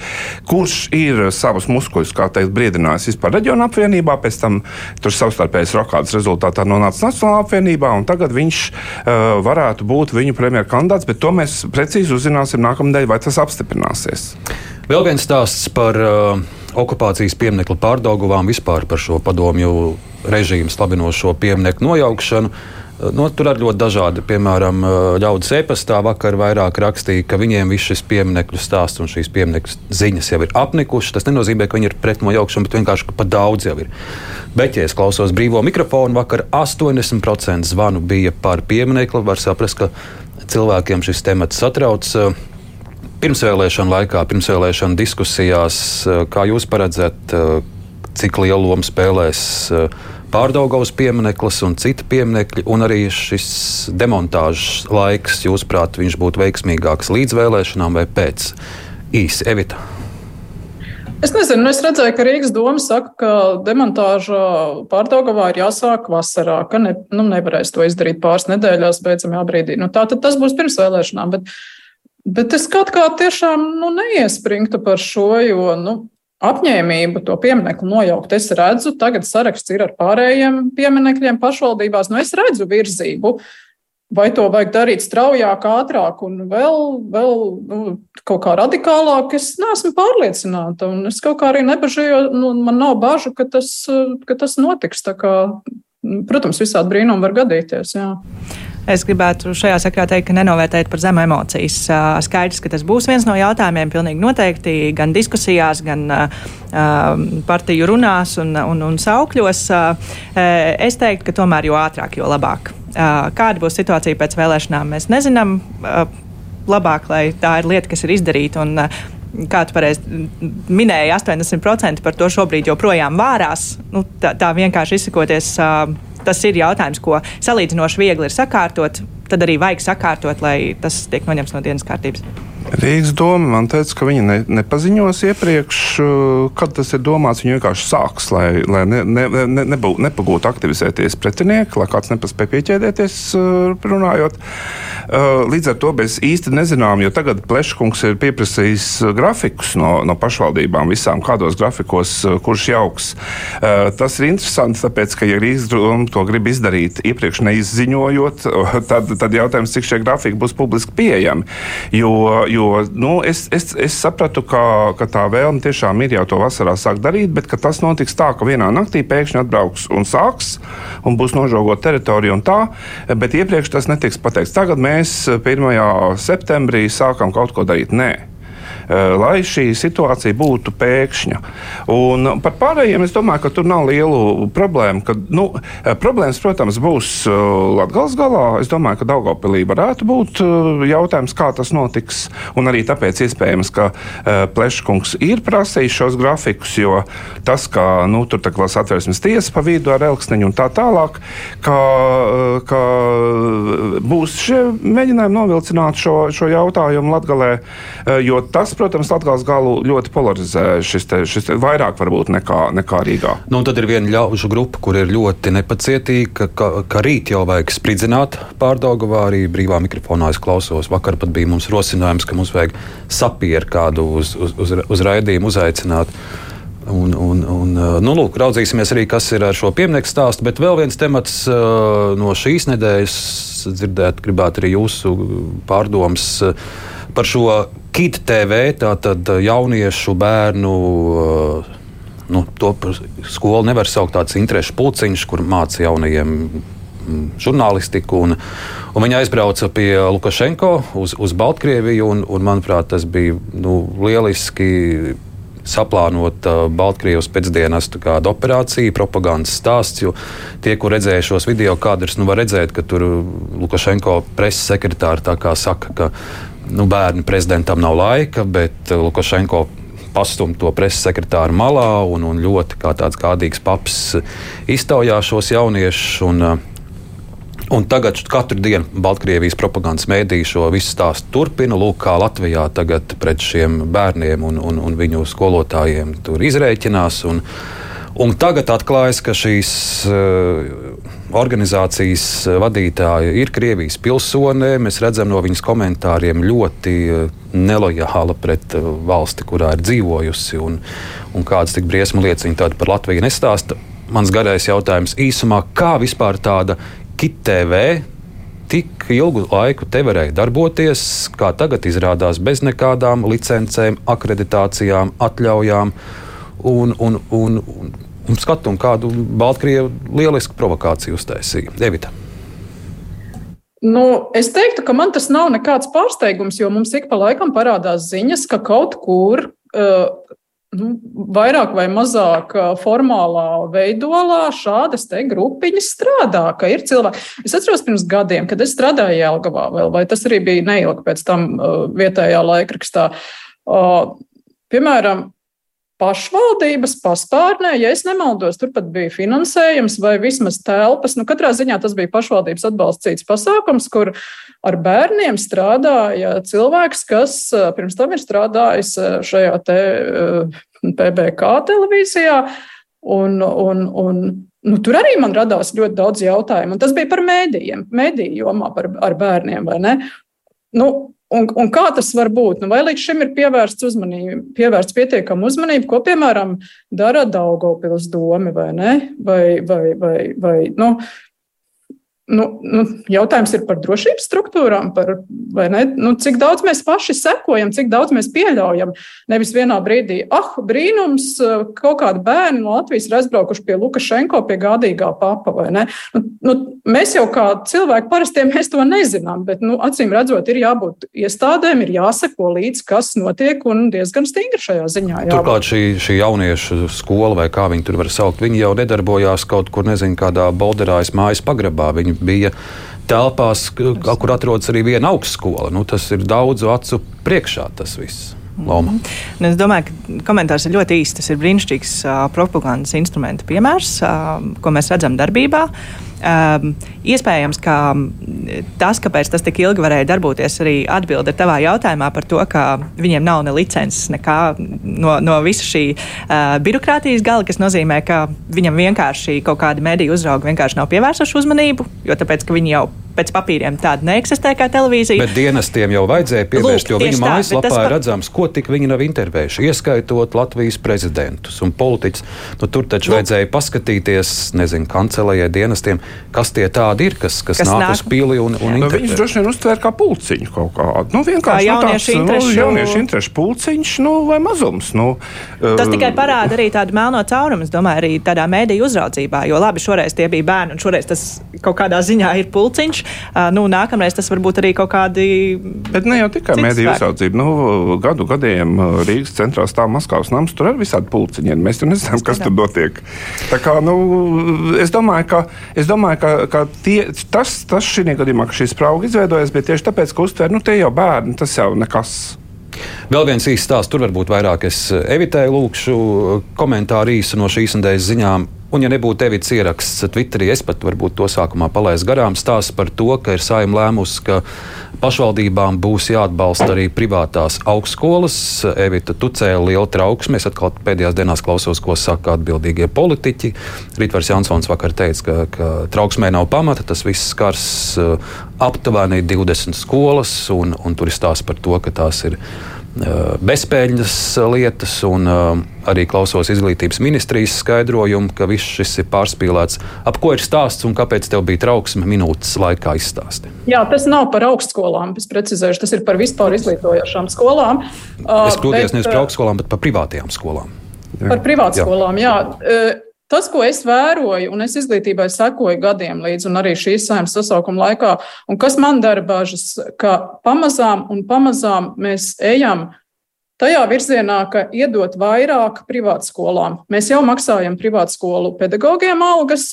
kurš ir savus muskuļus, kā teikt, briedinājis vispār reģionu apvienībā, pēc tam tur savstarpējas rokādas rezultātā nonāca Nacionālā apvienībā, un tagad viņš uh, varētu būt viņu viņu premjeras kandidāts, bet to mēs precīzi uzzināsim nākamnedēļ, vai tas apstiprināsies. Vēl viens stāsts par uh, okupācijas pieminiektu pārdauguvām, vispār par šo padomju režīmu slavinošo pieminiektu nojaukšanu. Uh, no, tur ir ļoti dažādi. Piemēram, uh, ļaudis e-pastā vakar vairāk rakstīja, ka viņiem viss šis pieminiektu stāsts un šīs pieminiektu ziņas jau ir apnikušas. Tas nenozīmē, ka viņi ir pret nojaukšanu, bet vienkārši pat daudz jau ir. Bet, ja es klausos brīvo mikrofonu, vakar 80% zvanu bija par pieminiektu. Var saprast, ka cilvēkiem šis temats satrauc. pirmsvēlēšana laikā, pirmsvēlēšana diskusijās, kā jūs paredzat, cik lielu lomu spēlēs pārdaugavas piemineklis un citi pieminekļi, un arī šis demontāžas laiks, jūsuprāt, viņš būtu veiksmīgāks līdz vēlēšanām vai pēc īsi Evita? Es nezinu, nu es redzēju, ka Rīgas doma saka, ka demontāža pārdaugavā ir jāsāk vasarā, ka ne, nu, nevarēs to izdarīt pāris nedēļās, beidzamajā brīdī. Nu, tā tad tas būs pirms vēlēšanām. Bet, bet es kaut kā tiešām nu, neiespringtu par šo, jo nu, apņēmību to pieminiektu nojaukt. Es redzu, tagad saraksts ir ar pārējiem pieminekļiem pašvaldībās. Nu, es redzu virzību. Vai to vajag darīt straujāk, ātrāk un vēl, vēl nu, kaut kā radikālāk, es neesmu pārliecināta. Es kaut kā arī nebažījos, nu, man nav bažu, ka tas, ka tas notiks. Kā, protams, visādi brīnumi var gadīties. Jā. Es gribētu šajā sakrā teikt, ka nenovērtēt par zemu emocijas. Skaidrs, ka tas būs viens no jautājumiem, pilnīgi noteikti gan diskusijās, gan partiju runās un, un, un saukļos. Es teiktu, ka tomēr jo ātrāk, jo labāk. Kāda būs situācija pēc vēlēšanām, mēs nezinām. Labāk, lai tā ir lieta, kas ir izdarīta. Un, kā tu pareizi minēji, 80% par to šobrīd joprojām vārās. Nu, tā, tā vienkārši izsakoties. Uh, tas ir jautājums, ko salīdzinoši viegli ir sakārtot. Tad arī vajag sakārtot, lai tas tiek noņemts no dienas kārtības. Rīgas doma man teica, ka viņi ne, nepaziņos iepriekš, uh, kad tas ir domāts. Viņi vienkārši sāks, lai, lai ne, ne, ne, nebū, nepagūtu aktivizēties pretinieki, lai kāds nepaspēja pieķēdēties uh, runājot. Uh, līdz ar to mēs īsti nezinām, jo tagad Pleškungs ir pieprasījis grafikus no, no pašvaldībām, visām kādos grafikos, kurš jauks. Tas ir interesanti, tāpēc, ka, ja Rīgas doma to grib izdarīt iepriekš neizziņojot, (laughs) tad, tad jautājums, cik šie grafiki būs publiski pieejami. Jo, jo Jo nu, es, es, es sapratu, ka, ka tā vēlme tiešām ir jau to vasarā sākt darīt, bet tas notiks tā, ka vienā naktī pēkšņi atbrauks un sāks un būs nožogot teritoriju un tā, bet iepriekš tas netiks pateikts. Tagad mēs 1. septembrī sākam kaut ko darīt. Nē. Eh, lai šī situācija būtu pēkšņa. Un par pārējiem es domāju, ka tur nav lielu problēmu. Ka, nu, eh, problēmas, protams, būs eh, Latvijas galā. Es domāju, ka Daugopilī varētu būt jautājums, kā tas notiks. Un arī tāpēc iespējams, ka Pleškungs ir prasījis šos grafikus, jo tas, ka nu, tur tā klās atvērsmes tiesa pa vidu ar Elksniņu un tā tālāk, ka, ka būs šie mēģinājumi novilcināt šo, šo jautājumu Latgalē, jo tas, protams, Latvijas galu ļoti polarizē. Šis, te, šis te vairāk varbūt nekā, nekā Rīgā. Nu, tad ir viena ļaužu grupa, kur ir ļoti nepacietīga, ka, ka rīt jau vajag spridzināt pārdaugavā. Arī brīvā mikrofonā es klausos. Vakar pat bija mums rosinājums, ka mums vajag sapieru kādu uz, uz, uz, uz raidījumu uzaicināt. Un, un, un, nu, lūk, raudzīsimies arī, kas ir ar šo pieminiektu stāstu. Bet vēl viens temats no šīs nedēļas, dzirdēt, gribētu arī jūsu pārdomas par šo KIT TV, tātad uh, jauniešu bērnu. Uh, nu, to skolu nevar saukt par tādu interešu pulciņš, kur māca jaunajiem mm, žurnālistiku. Un, un viņa aizbrauca pie Lukašenko uz, uz Baltkrieviju, un, un manuprāt, tas bija nu, lieliski saplānota uh, Baltkrievijas pēcdienas operācija, propagandas stāsts. Tie, kur redzēja šos video kadrus, nu var redzēt, ka tur Lukašenko preses sekretāri saka, ka nu, bērnu prezidentam nav laika, bet uh, Lukašenko pastum to preses sekretāru malā un, un ļoti kā tāds kādīgs paps iztaujā šos jauniešus. Un, uh, Un tagad katru dienu Baltkrievijas propagandas mēdī šo visu stāstu turpina. Lūk, kā Latvijā tagad pret šiem bērniem un, un, un viņu skolotājiem tur izrēķinās. Un, un tagad atklājas, ka šīs uh, organizācijas vadītāja ir Krievijas pilsone. Mēs redzam no viņas komentāriem ļoti eh, nelojāla pret eh, valsti, kurā ir dzīvojusi, un, un kādas tik briesmu lietas viņa par Latviju nestāsta. Mans garais jautājums īsumā, kā vispār tāda KITV tik ilgu laiku te varēja darboties, kā tagad izrādās bez nekādām licencēm, akreditācijām, atļaujām. Un, un, un, un un skatu, un kādu Baltkrievu lielisku provokāciju uztaisīja. Devita. Nu, es teiktu, ka man tas nav nekāds pārsteigums, jo mums ik pa laikam parādās ziņas, ka kaut kur uh, nu, vairāk vai mazāk formālā veidolā šādas grupiņas strādā. Ir cilvēki. Es atceros pirms gadiem, kad es strādāju Jelgavā, vēl, vai tas arī bija neilgi pēc tam vietējā laikrakstā. Piemēram, pašvaldības paspārnē, ja es nemaldos, turpat bija finansējums vai vismaz telpas. Nu, katrā ziņā tas bija pašvaldības atbalstīts pasākums, kur ar bērniem strādāja cilvēks, kas pirms tam ir strādājis šajā te PBK televīzijā. Un, un, un, nu, tur arī man radās ļoti daudz jautājumu. Un tas bija par mēdījiem, mēdīju jomā par, ar bērniem. Nu, Un, un kā tas var būt? Nu, vai līdz šim ir pievērsts, uzmanību, pievērsts pietiekama uzmanība, ko, piemēram, dara Daugopils domi vai ne? Vai, vai, vai, vai, nu, Nu, nu, jautājums ir par drošības struktūrām, par, nu, cik daudz mēs paši sekojam, cik daudz mēs pieļaujam. Nevis vienā brīdī, ah, brīnums, kaut kādi bērni no Latvijas ir aizbraukuši pie Lukašenko, pie gādīgā papa. Nu, nu, mēs jau kā cilvēki parasti to nezinām, bet nu, acīm redzot, ir jābūt iestādēm, ir jāseko līdzi, kas notiek, un diezgan stingri šajā ziņā. Jābūt. Turklāt šī, šī jauniešu skola, vai kā viņi tur var saukt, viņi jau nedarbojās kaut kur, nezinu, kādā bolderājas mājas pagrabā. Viņi bija telpās, kur atrodas arī viena augstskola. Nu, tas ir daudzu acu priekšā tas viss. Loma. Mm -hmm. Es domāju, ka komentārs ir ļoti īsts. Tas ir brīnišķīgs uh, propagandas instrumenta piemērs, uh, ko mēs redzam darbībā. Uh, Um, iespējams, ka tas, kāpēc tas tik ilgi varēja darboties, arī atbild ar tavā jautājumā par to, ka viņiem nav ne licences, nekā no, no visa šī uh, birokrātijas gala, kas nozīmē, ka viņam vienkārši kaut kādi mediju uzraugi vienkārši nav pievērsuši uzmanību, jo tāpēc, ka viņi jau pēc papīriem tāda neeksistē kā televīzija. Bet dienestiem jau vajadzēja pievērst, Lūk, jo viņu mājaslapā ir redzams, ko tik viņi nav intervējuši, ieskaitot Latvijas prezidentus un politiķus. Nu, tur taču Lūk. vajadzēja paskatīties, nezinu, kancelējai dienestiem, kas tie tādi ir, kas, kas, kas nāk, nāk uz pili un, un nu, viņus droši vien uztvēr kā pulciņu kaut kādu. Nu, vienkārši kā jauniešu nu, tāds, nu, jauniešu interešu pulciņš nu, vai mazums. Nu, Tas uh, tikai parāda arī tādu melno caurumu, es domāju, arī tādā mēdīju uzraudzībā, jo labi, šoreiz tie bija bērni un šoreiz tas kaut kādā ziņā ir pulciņš. Uh, nu, nākamreiz tas var būt arī kaut kādi. Bet ne jau tikai mediju uzraudzība. Nu, gadu gadiem Rīgas centrā stāv Maskavas nams, tur ir visādi pulciņi. Mēs tur nezinām, kas tur notiek. Tā kā, nu, es domāju, ka, es domāju, ka, ka tie, tas, tas šī gadījumā, ka šī sprauga izveidojas, bet tieši tāpēc, ka uztver, nu, tie jau bērni, tas jau nekas. Vēl viens īsts stāsts, tur varbūt vairāk es evitēju, lūkšu komentāru īsu no šīs nedēļas ziņām. Un, ja nebūtu Evits ieraksts Twitterī, es pat varbūt to sākumā palaistu garām, stāsts par to, ka ir saima lēmusi, ka pašvaldībām būs jāatbalsta arī privātās augstskolas. Evita tucēla liela trauksme. Es atkal pēdējās dienās klausos, ko saka atbildīgie politiķi. Rītvars Jansons vakar teica, ka, ka trauksmē nav pamata. Tas viss skars uh, aptuveni 20 skolas, un, un tur ir stāsts par to, ka tās ir Eh, bezpēļņas lietas, un arī klausos izglītības ministrijas skaidrojumu, ka viss šis ir pārspīlēts. Ap ko ir stāsts un kāpēc tev bija trauksme minūtes laikā izstāstīt? Jā, tas nav par augstskolām, es precizēšu, tas ir par vispār izglītojošām skolām. Es kļūdījos nevis par augstskolām, bet par privātajām skolām. Par privātskolām, jā. jā. Tas, ko es vēroju, un es izglītībai sekoju gadiem līdzi, un arī šīs saimnes sasaukuma laikā, un kas man dara bažas, ka pamazām un pamazām mēs ejam tajā virzienā, ka iedot vairāk privātskolām. Mēs jau maksājam privātskolu pedagogiem algas,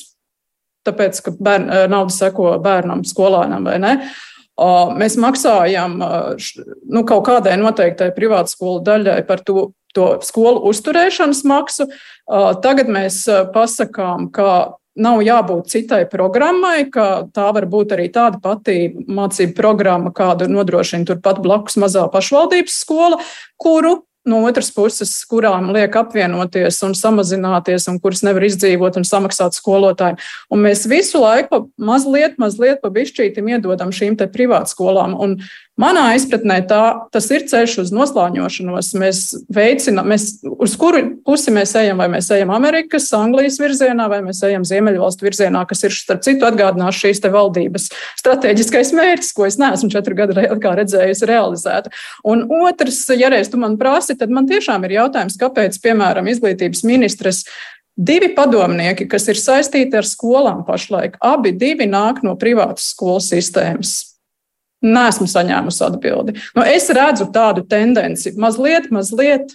tāpēc, ka bērn, nauda seko bērnam, skolēnam vai ne. Mēs maksājam nu, kaut kādai noteiktai privātskolu daļai par to, to skolu uzturēšanas maksu. Tagad mēs pasakām, ka nav jābūt citai programmai, ka tā var būt arī tāda pati mācību programma, kādu nodrošina turpat blakus mazā pašvaldības skola, kuru no otras puses, kurām liek apvienoties un samazināties, un kuras nevar izdzīvot un samaksāt skolotājiem. Un mēs visu laiku mazliet, mazliet pa bišķītim iedodam šīm te privātskolām. Un Manā izpratnē tā, tas ir ceļš uz noslāņošanos. Mēs veicinām, mēs, uz kuru pusi mēs ejam, vai mēs ejam Amerikas, Anglijas virzienā, vai mēs ejam Ziemeļvalstu virzienā, kas ir, starp citu, atgādinās šīs te valdības strateģiskais mērķis, ko es neesmu četru gadu laikā redzējusi realizēt. Un otrs, ja reiz tu man prasi, tad man tiešām ir jautājums, kāpēc, piemēram, izglītības ministrs Divi padomnieki, kas ir saistīti ar skolām pašlaik, abi divi nāk no privātas skolu sistēmas. Nesmu saņēmusi atbildi. Nu, es redzu tādu tendenci mazliet, mazliet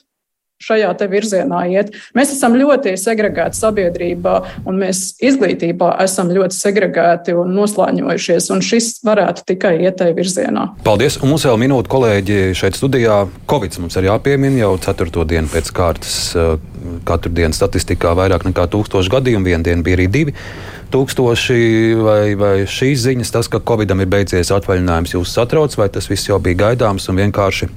šajā virzienā iet. Mēs esam ļoti segregēti sabiedrībā, un mēs izglītībā esam ļoti segregēti un noslāņojušies, un šis varētu tikai iet tajā virzienā. Paldies! Un mums vēl minūte, kolēģi, šeit studijā. Covid mums ir jāpiemina jau ceturto dienu pēc kārtas. Katru dienu statistikā vairāk nekā tūkstoši gadījumu, vienu dienu bija arī divi tūkstoši, vai, vai šīs ziņas, tas, ka Covidam ir beidzies atvaļinājums, jūs satrauc, vai tas viss jau bija gaidāms un vienkārši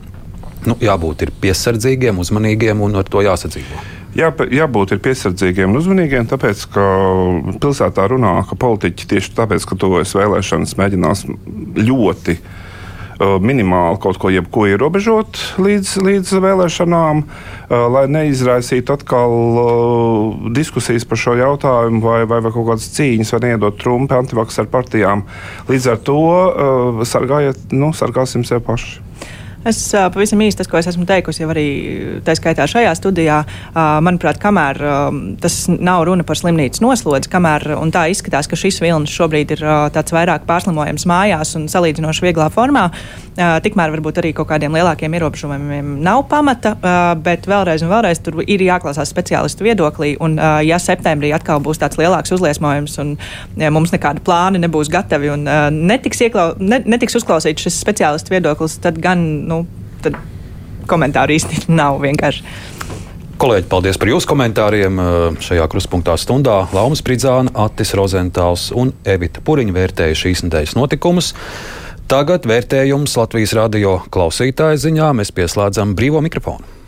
nu, jābūt piesardzīgiem, uzmanīgiem un ar to jāsadzīvo. Jā, jābūt piesardzīgiem un uzmanīgiem, tāpēc, ka pilsētā runā, ka politiķi tieši tāpēc, ka tuvojas vēlēšanas, mēģinās ļoti uh, minimāli kaut ko, ko ierobežot līdz, līdz vēlēšanām, uh, lai neizraisītu atkal uh, diskusijas par šo jautājumu, vai, vai, vai kaut kādas cīņas, vai neiedot trumpi antivaks ar partijām. Līdz ar to sargājiet, nu, sargāsim sevi paši. Es pavisam īsti tas, ko es esmu teikusi jau arī tā skaitā šajā studijā, manuprāt, kamēr tas nav runa par slimnīcas noslodzi, kamēr tā izskatās, ka šis vilnis šobrīd ir tāds vairāk pārslimojams mājās un salīdzinoši vieglā formā, tikmēr varbūt arī kaut kādiem lielākiem ierobežojumiem nav pamata, bet vēlreiz un vēlreiz tur ir jāklausās speciālistu viedoklī, un ja septembrī atkal būs tāds lielāks uzliesmojums un mums nekādi plāni nebūs gatavi un netiks, ieklau, netiks uzklausīts šis speciālistu viedoklis, tad gan nu, nu, tad komentāru īsti nav vienkārši. Kolēģi, paldies par jūsu komentāriem. Šajā kruspunktā stundā Laumas Pridzāna, Attis Rozentāls un Evita Puriņa vērtēja šīs nedēļas notikumus. Tagad vērtējums Latvijas radio klausītāju ziņā mēs pieslēdzam brīvo mikrofonu.